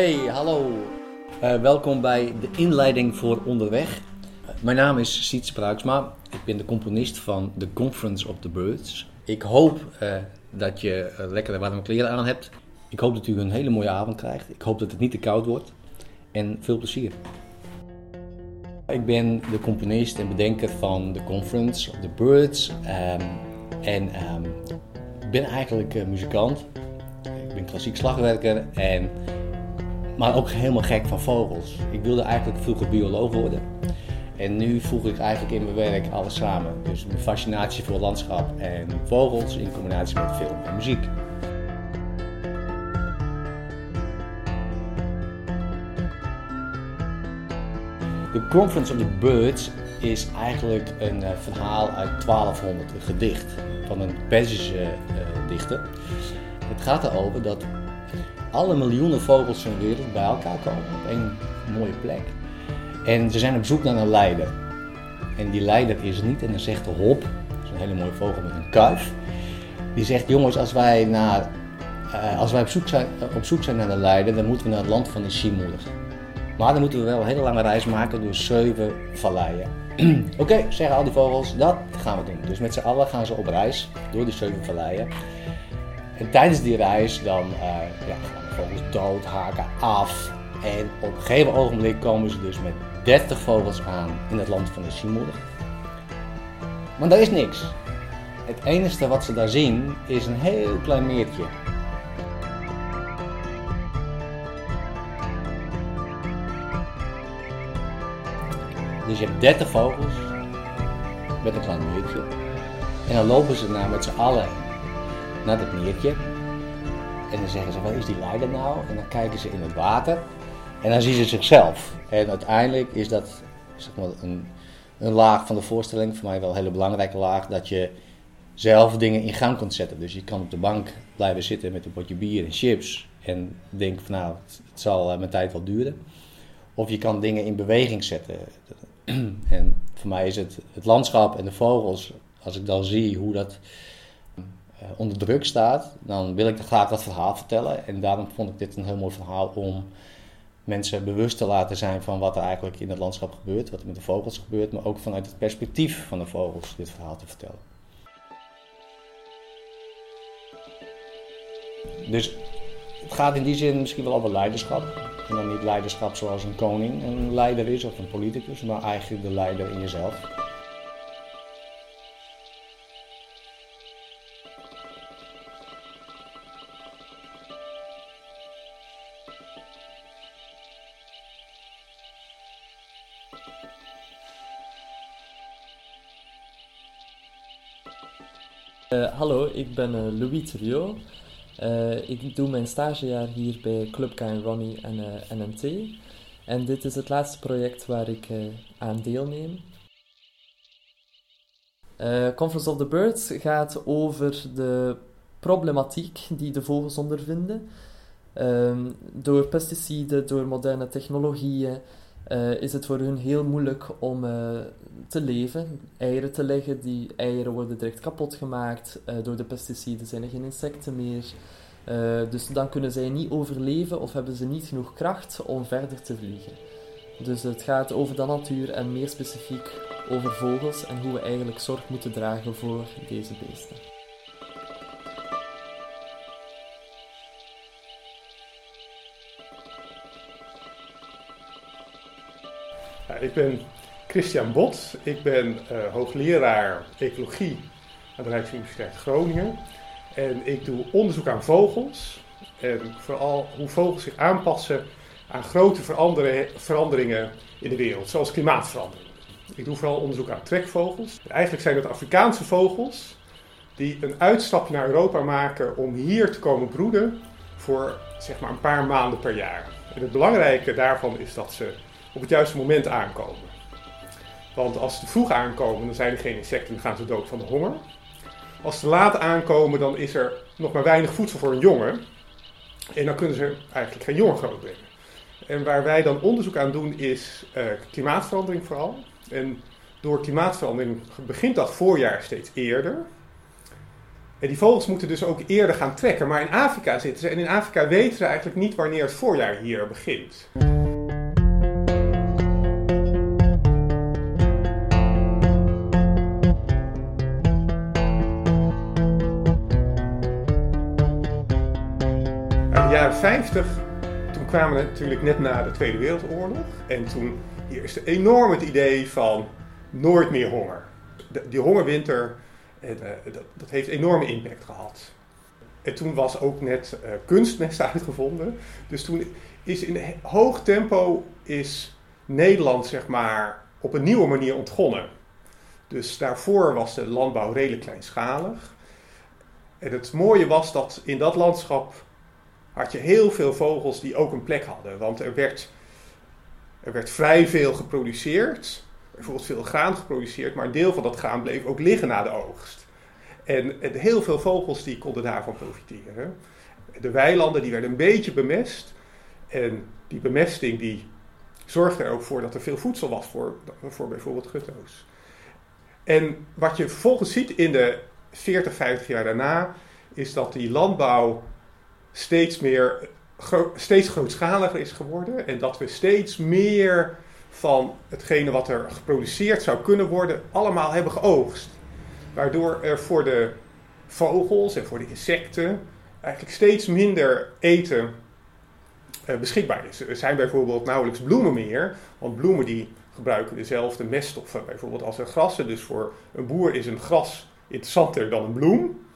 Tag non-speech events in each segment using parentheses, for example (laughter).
Hey, hallo. Uh, welkom bij de inleiding voor Onderweg. Mijn naam is Siets Bruiksma. Ik ben de componist van The Conference of the Birds. Ik hoop uh, dat je uh, lekkere warme kleren aan hebt. Ik hoop dat u een hele mooie avond krijgt. Ik hoop dat het niet te koud wordt. En veel plezier. Ik ben de componist en bedenker van The Conference of the Birds. Um, en um, ik ben eigenlijk muzikant. Ik ben klassiek slagwerker en maar ook helemaal gek van vogels. Ik wilde eigenlijk vroeger bioloog worden. En nu voeg ik eigenlijk in mijn werk alles samen. Dus mijn fascinatie voor landschap en vogels in combinatie met film en muziek. The Conference of the Birds is eigenlijk een uh, verhaal uit 1200, een gedicht van een Perzische uh, dichter. Het gaat erover dat alle miljoenen vogels van de wereld bij elkaar komen op één mooie plek. En ze zijn op zoek naar een leider. En die leider is niet, en dan zegt de hop, dat is een hele mooie vogel met een kuif, die zegt: Jongens, als wij, naar, uh, als wij op, zoek zijn, op zoek zijn naar een leider, dan moeten we naar het land van de Simoer. Maar dan moeten we wel een hele lange reis maken door zeven valleien. (clears throat) Oké, zeggen al die vogels, dat gaan we doen. Dus met z'n allen gaan ze op reis door die zeven valleien. En tijdens die reis dan uh, ja, vogels dood, haken af. En op een gegeven ogenblik komen ze dus met 30 vogels aan in het land van de Simoeder. Maar daar is niks. Het enige wat ze daar zien is een heel klein meertje. Dus je hebt 30 vogels met een klein meertje. En dan lopen ze naar met z'n allen naar dat meertje. En dan zeggen ze, wat is die leider nou? En dan kijken ze in het water. En dan zien ze zichzelf. En uiteindelijk is dat zeg maar, een, een laag van de voorstelling, voor mij wel een hele belangrijke laag, dat je zelf dingen in gang kunt zetten. Dus je kan op de bank blijven zitten met een potje bier en chips en denken van nou, het zal eh, mijn tijd wel duren. Of je kan dingen in beweging zetten. (clears throat) En voor mij is het het landschap en de vogels, als ik dan zie hoe dat onder druk staat, dan wil ik graag dat verhaal vertellen. En daarom vond ik dit een heel mooi verhaal om mensen bewust te laten zijn van wat er eigenlijk in het landschap gebeurt, wat er met de vogels gebeurt, maar ook vanuit het perspectief van de vogels dit verhaal te vertellen. Dus het gaat in die zin misschien wel over leiderschap. En dan niet leiderschap zoals een koning een leider is of een politicus, maar eigenlijk de leider in jezelf. Uh, hallo, ik ben uh, Louis Thuriot. Uh, ik doe mijn stagejaar hier bij Club en Ronnie en NMT. En dit is het laatste project waar ik aan deelneem. Conference of the Birds gaat over de problematiek die de vogels ondervinden. Um, door pesticiden, door moderne technologieën, uh, is het voor hun heel moeilijk om uh, te leven, eieren te leggen. Die eieren worden direct kapot gemaakt. Uh, door de pesticiden zijn er geen insecten meer. dus dan kunnen zij niet overleven of hebben ze niet genoeg kracht om verder te vliegen. Dus het gaat over de natuur en meer specifiek over vogels en hoe we eigenlijk zorg moeten dragen voor deze beesten. Ik ben Christian Bot. Ik ben uh, hoogleraar ecologie aan de Rijksuniversiteit Groningen. En ik doe onderzoek aan vogels. En vooral hoe vogels zich aanpassen aan grote veranderingen in de wereld, zoals klimaatverandering. Ik doe vooral onderzoek aan trekvogels. Eigenlijk zijn dat Afrikaanse vogels die een uitstapje naar Europa maken om hier te komen broeden voor zeg maar een paar maanden per jaar. En het belangrijke daarvan is dat ze op het juiste moment aankomen. Want als ze vroeg aankomen, dan zijn er geen insecten en gaan ze dood van de honger. Als ze laat aankomen, dan is er nog maar weinig voedsel voor een jongen. En dan kunnen ze eigenlijk geen jongen grootbrengen. En waar wij dan onderzoek aan doen is uh, klimaatverandering vooral. En door klimaatverandering begint dat voorjaar steeds eerder. En die vogels moeten dus ook eerder gaan trekken. Maar in Afrika zitten ze. En in Afrika weten ze eigenlijk niet wanneer het voorjaar hier begint. Jaren 50, toen kwamen we natuurlijk net na de Tweede Wereldoorlog. En toen eerste enorm het idee van nooit meer honger. Die hongerwinter, en, uh, dat, dat, heeft enorme impact gehad. En toen was ook net uh, kunstmest (laughs) uitgevonden. Dus toen is in hoog tempo is Nederland zeg maar op een nieuwe manier ontgonnen. Dus daarvoor was de landbouw redelijk kleinschalig. En het mooie was dat in dat landschap had je heel veel vogels die ook een plek hadden. Want er werd, er werd vrij veel geproduceerd. Bijvoorbeeld veel graan geproduceerd, maar een deel van dat graan bleef ook liggen na de oogst. En, en heel veel vogels die konden daarvan profiteren. De weilanden die werden een beetje bemest. En die bemesting die zorgde er ook voor dat er veel voedsel was voor, voor bijvoorbeeld gutto's. En wat je vervolgens ziet in de 40, 50 jaar daarna, is dat die landbouw steeds meer, steeds grootschaliger is geworden. En dat we steeds meer van hetgene wat er geproduceerd zou kunnen worden, allemaal hebben geoogst. Waardoor er voor de vogels en voor de insecten eigenlijk steeds minder eten uh, beschikbaar is. Er zijn bijvoorbeeld nauwelijks bloemen meer, want bloemen die gebruiken dezelfde meststoffen bijvoorbeeld als een grassen. Dus voor een boer is een gras interessanter dan een bloem,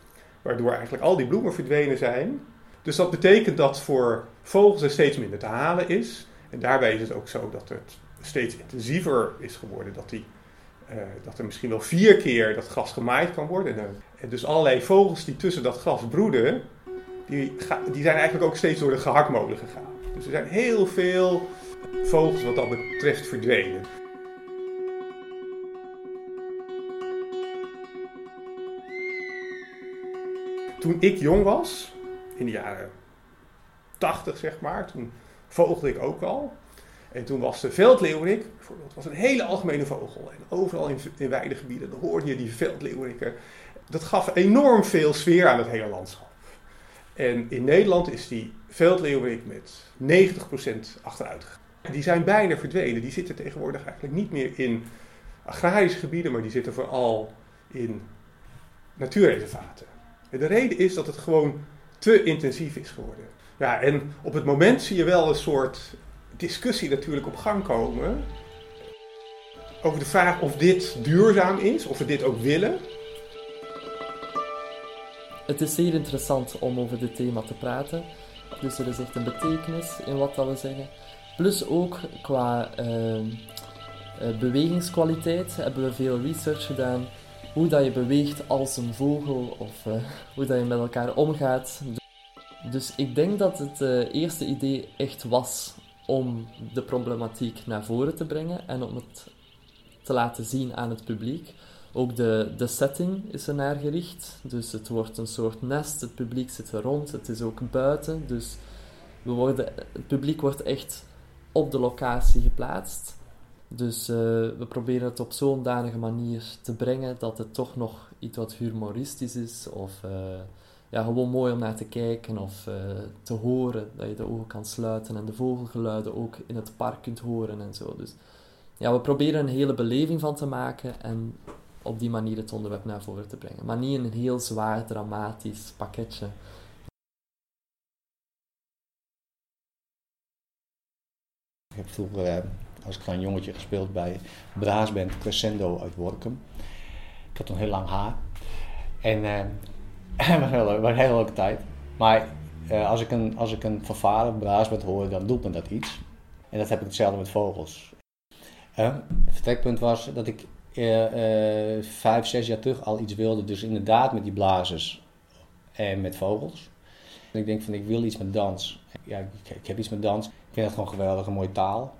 waardoor eigenlijk al die bloemen verdwenen zijn. Dus dat betekent dat voor vogels er steeds minder te halen is. En daarbij is het ook zo dat het steeds intensiever is geworden. Dat, die, uh, dat er misschien wel vier keer dat gras gemaaid kan worden. En dus allerlei vogels die tussen dat gras broeden, die, die zijn eigenlijk ook steeds door de gehaktmolen gegaan. Dus er zijn heel veel vogels wat dat betreft verdwenen. Toen ik jong was, in de jaren 80 zeg maar, toen vogelde ik ook al. En toen was de veldleeuwerik, bijvoorbeeld, was een hele algemene vogel. En overal in, in weidegebieden hoorde je die veldleeuweriken. Dat gaf enorm veel sfeer aan het hele landschap. En in Nederland is die veldleeuwerik met 90% achteruit gegaan. Die zijn bijna verdwenen. Die zitten tegenwoordig eigenlijk niet meer in agrarische gebieden, maar die zitten vooral in natuurreservaten. En de reden is dat het gewoon te intensief is geworden. Ja, en op het moment zie je wel een soort discussie natuurlijk op gang komen over de vraag of dit duurzaam is, of we dit ook willen. Het is zeer interessant om over dit thema te praten. Dus er is echt een betekenis in wat dat we zeggen. Plus ook qua uh, bewegingskwaliteit hebben we veel research gedaan. Hoe dat je beweegt als een vogel of uh, hoe dat je met elkaar omgaat. Dus ik denk dat het uh, eerste idee echt was om de problematiek naar voren te brengen en om het te laten zien aan het publiek. Ook de, de setting is er naar gericht. Dus het wordt een soort nest, het publiek zit er rond, het is ook buiten. Dus we worden, het publiek wordt echt op de locatie geplaatst. Dus uh, we proberen het op zo'n danige manier te brengen dat het toch nog iets wat humoristisch is. Of uh, ja, gewoon mooi om naar te kijken of uh, te horen. Dat je de ogen kan sluiten en de vogelgeluiden ook in het park kunt horen en zo. Dus ja, we proberen een hele beleving van te maken en op die manier het onderwerp naar voren te brengen. Maar niet in een heel zwaar, dramatisch pakketje. Ik vroeger als klein jongetje gespeeld bij Braasband Crescendo uit Workum. Ik had toen heel lang haar. En uh, (clears throat) het was, heel, was een hele leuke tijd. Maar uh, als, ik een, als ik een vervaren braasband hoor, dan doet me dat iets. En dat heb ik hetzelfde met vogels. Uh, het vertrekpunt was dat ik uh, vijf, zes jaar terug al iets wilde. Dus inderdaad met die blazers en met vogels. En ik denk van ik wil iets met dans. Ja, ik, heb iets met dans. Ik vind het gewoon geweldig, een mooie taal.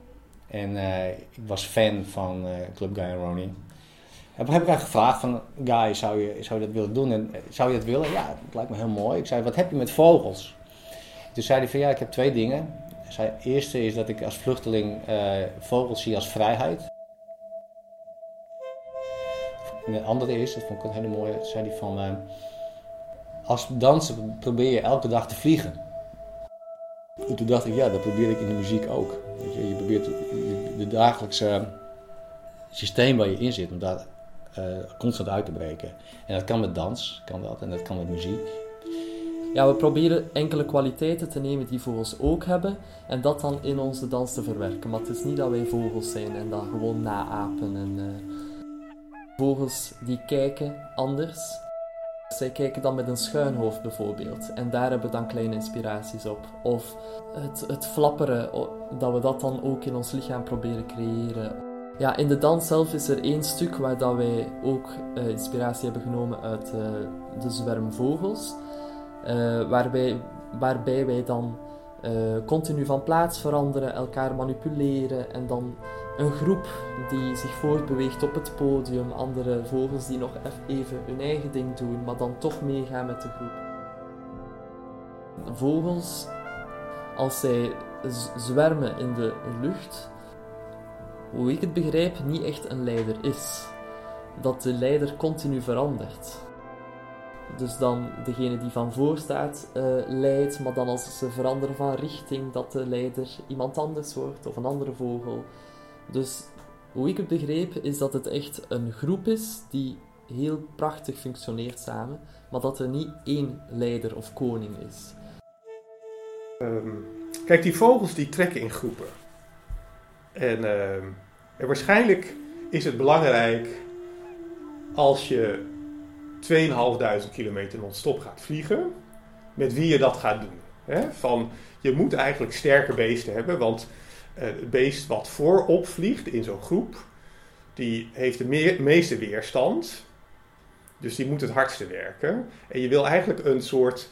En uh, ik was fan van Club Guy Ronnie. En heb ik eigenlijk gevraagd van, Guy, zou je, zou je dat willen doen? En zou je dat willen? Ja, dat lijkt me heel mooi. Ik zei, wat heb je met vogels? Toen zei hij van, ja, ik heb twee dingen. Zei, het eerste is dat ik als vluchteling vogels zie als vrijheid. En de andere is, dat vond ik een hele mooie, zei hij van... Als danser probeer je elke dag te vliegen. En toen dacht ik, ja, dat probeer ik in de muziek ook. Je probeert de dagelijkse systeem waar je in zit, om daar uh, constant uit te breken. En dat kan met dans, kan dat, en dat kan met muziek. Ja, we proberen enkele kwaliteiten te nemen die vogels ook hebben en dat dan in onze dans te verwerken. Maar het is niet dat wij vogels zijn en dat gewoon naapen. En, uh, vogels die kijken anders. Zij kijken dan met een schuin hoofd bijvoorbeeld. En daar hebben we dan kleine inspiraties op. Of het, het flapperen, dat we dat dan ook in ons lichaam proberen creëren. Ja, in de dans zelf is er één stuk waar dat wij ook uh, inspiratie hebben genomen uit uh, de zwerm vogels. Uh, waarbij, waarbij wij dan continu van plaats veranderen, elkaar manipuleren en dan een groep die zich voortbeweegt op het podium, andere vogels die nog even hun eigen ding doen, maar dan toch meegaan met de groep. Vogels, als zij zwermen in de lucht, hoe ik het begrijp, niet echt een leider is. Dat de leider continu verandert. Dus dan degene die van voor staat uh, leidt, maar dan als ze veranderen van richting, dat de leider iemand anders wordt of een andere vogel. Dus hoe ik het begreep, is dat het echt een groep is die heel prachtig functioneert samen, maar dat er niet één leider of koning is. Um, kijk, die vogels die trekken in groepen. En, en waarschijnlijk is het belangrijk als je 2500 kilometer non-stop gaat vliegen, met wie je dat gaat doen. He? Van, je moet eigenlijk sterke beesten hebben, want eh, het beest wat voorop vliegt in zo'n groep, die heeft de meeste weerstand. Dus die moet het hardste werken. En je wil eigenlijk een soort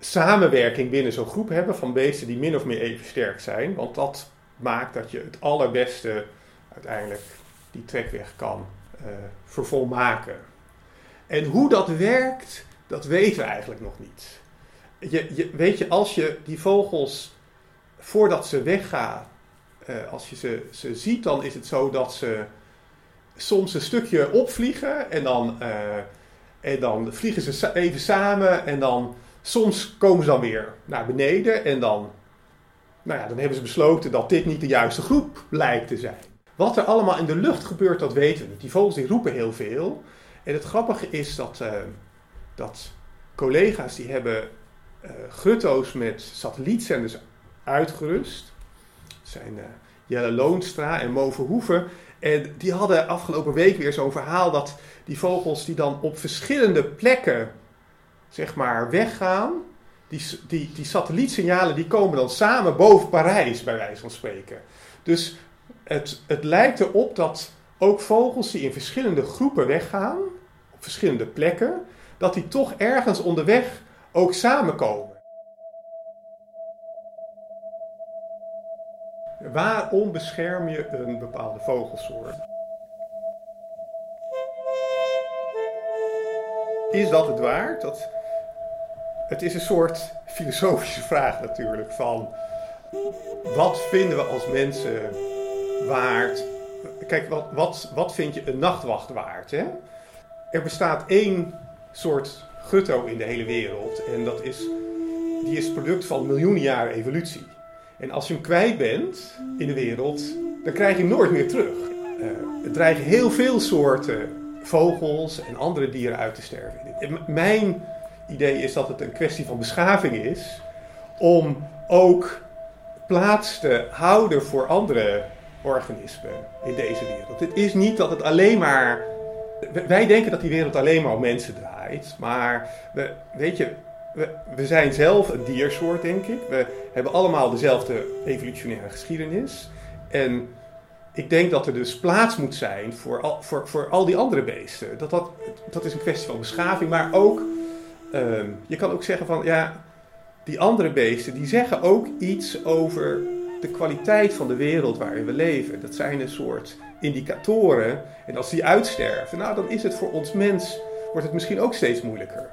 samenwerking binnen zo'n groep hebben van beesten die min of meer even sterk zijn. Want dat maakt dat je het allerbeste uiteindelijk die trekweg kan uh, vervolmaken. En hoe dat werkt, dat weten we eigenlijk nog niet. Je, je, weet je, als je die vogels voordat ze weggaan, uh, als je ze, ze ziet, dan is het zo dat ze soms een stukje opvliegen en dan, uh, en dan vliegen ze even samen en dan soms komen ze dan weer naar beneden en dan, nou ja, dan hebben ze besloten dat dit niet de juiste groep lijkt te zijn. Wat er allemaal in de lucht gebeurt, dat weten we niet. Die vogels die roepen heel veel. En het grappige is dat, uh, dat collega's die hebben uh, met satellietzenders uitgerust. Dat zijn uh, Jelle Loonstra en Mo Verhoeven. En die hadden afgelopen week weer zo'n verhaal dat die vogels die dan op verschillende plekken zeg maar weggaan, die, die, die satellietsignalen die komen dan samen boven Parijs bij wijze van spreken. Dus het, het lijkt erop dat ook vogels die in verschillende groepen weggaan, op verschillende plekken, dat die toch ergens onderweg ook samenkomen. Waarom bescherm je een bepaalde vogelsoort? Is dat het waard? Dat, het is een soort filosofische vraag natuurlijk van wat vinden we als mensen waard? Kijk, wat, wat, wat vind je een nachtwacht waard? Hè? Er bestaat één soort gutto in de hele wereld en dat is, die is product van miljoenen jaren evolutie. En als je hem kwijt bent in de wereld, dan krijg je hem nooit meer terug. Uh, er dreigen heel veel soorten vogels en andere dieren uit te sterven. mijn idee is dat het een kwestie van beschaving is om ook plaats te houden voor andere organismen in deze wereld. Het is niet dat het alleen maar. Wij denken dat die wereld alleen maar om mensen draait, maar we, weet je, we, zijn zelf een diersoort, denk ik. We hebben allemaal dezelfde evolutionaire geschiedenis. En ik denk dat er dus plaats moet zijn voor al, voor, voor al die andere beesten. Dat, dat, dat is een kwestie van beschaving, maar ook, uh, je kan ook zeggen van, ja, die andere beesten, die zeggen ook iets over de kwaliteit van de wereld waarin we leven. Dat zijn een soort indicatoren. En als die uitsterven, nou, dan is het voor ons mens, wordt het misschien ook steeds moeilijker.